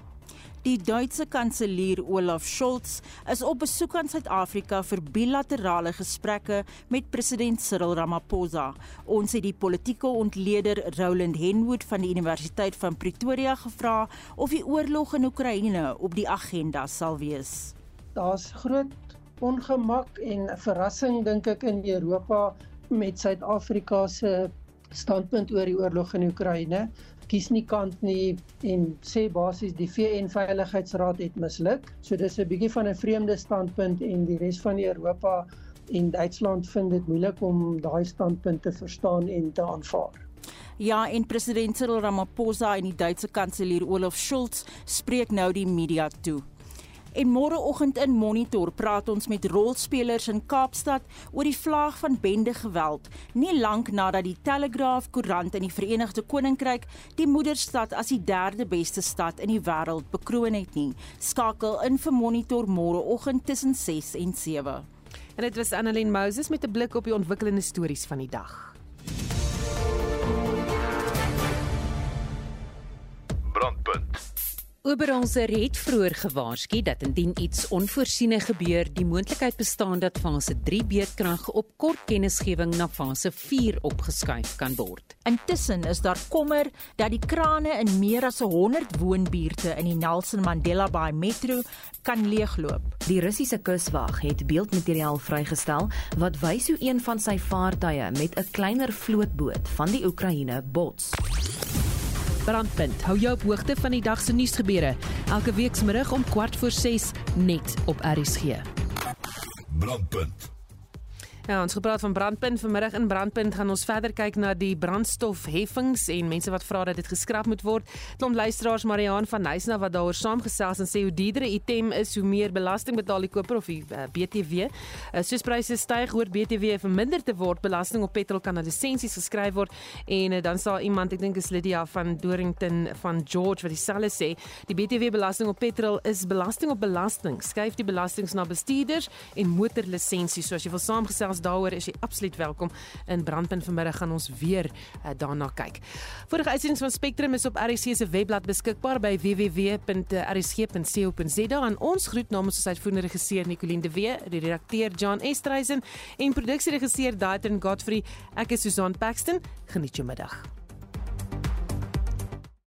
Die Duitse kanselier Olaf Scholz is op besoek aan Suid-Afrika vir bilaterale gesprekke met president Cyril Ramaphosa. Ons het die politieke ontleder Roland Henwood van die Universiteit van Pretoria gevra of die oorlog in Oekraïne op die agenda sal wees. Daar's groot ongemak en verrassing dink ek in Europa met Suid-Afrika se standpunt oor die oorlog in Oekraïne kies nie kant nie en sê basies die VN Veiligheidsraad het misluk. So dis 'n bietjie van 'n vreemde standpunt en die res van Europa en Duitsland vind dit moeilik om daai standpunt te verstaan en te aanvaar. Ja, en president Cyril Ramaphosa en die Duitse kanselier Olaf Scholz spreek nou die media toe. En môreoggend in Monitor praat ons met rolspelers in Kaapstad oor die vlaag van bende geweld, nie lank nadat die Telegraph koerant in die Verenigde Koninkryk die moederstad as die derde beste stad in die wêreld bekroon het nie. Skakel in vir Monitor môreoggend tussen 6 en 7. En dit was Annelien Moses met 'n blik op die ontwikkelende stories van die dag. Oberonser het vroeër gewaarsku dat indien iets onvoorsiene gebeur, die moontlikheid bestaan dat fase 3 beerdkrag op kort kennisgewing na fase 4 opgeskuif kan word. Intussen is daar kommer dat die krane in meer as 100 woonbuurte in die Nelson Mandela Bay Metro kan leegloop. Die Russiese kuswag het beeldmateriaal vrygestel wat wys hoe een van sy vaartuie met 'n kleiner vlootboot van die Oekraïne bots. Brandpunt. Hou jou op hoogte van die dag se nuusgebeure. Elke weekmiddag om 4:46 net op RSG. Brandpunt. Ja, ons gepraat van brandpunt vanmiddag in brandpunt gaan ons verder kyk na die brandstofheffings en mense wat vra dat dit geskraap moet word. Klomp luisteraars Mariaan van Nysna wat daaroor saamgesels en sê hoe dierdere item is, hoe meer belasting betaal die koper of die uh, eh, BTW. Uh, eh, soos pryse styg, hoor BTW verminder te word, belasting op petrol kan na lisensies geskryf word en uh, dan sal iemand, ek dink is Lydia van Dorrington van George wat dieselfde sê, die BTW belasting op petrol is belasting op belasting. Skuif die belastings na bestuurders en motorlisensies. So as jy wil saamgesels gesels daaroor is jy absoluut welkom in Brandpunt vanmiddag gaan ons weer uh, daarna kyk. Vorige uitsendings van Spectrum is op RC se webblad beskikbaar by www.rsg.co.za en ons groet namens ons uitvoerende regisseur Nicoline de Wee, die redakteur John Estreisen en produksieregisseur Daitrin Godfrey. Ek is Susan Paxton. Geniet jou middag.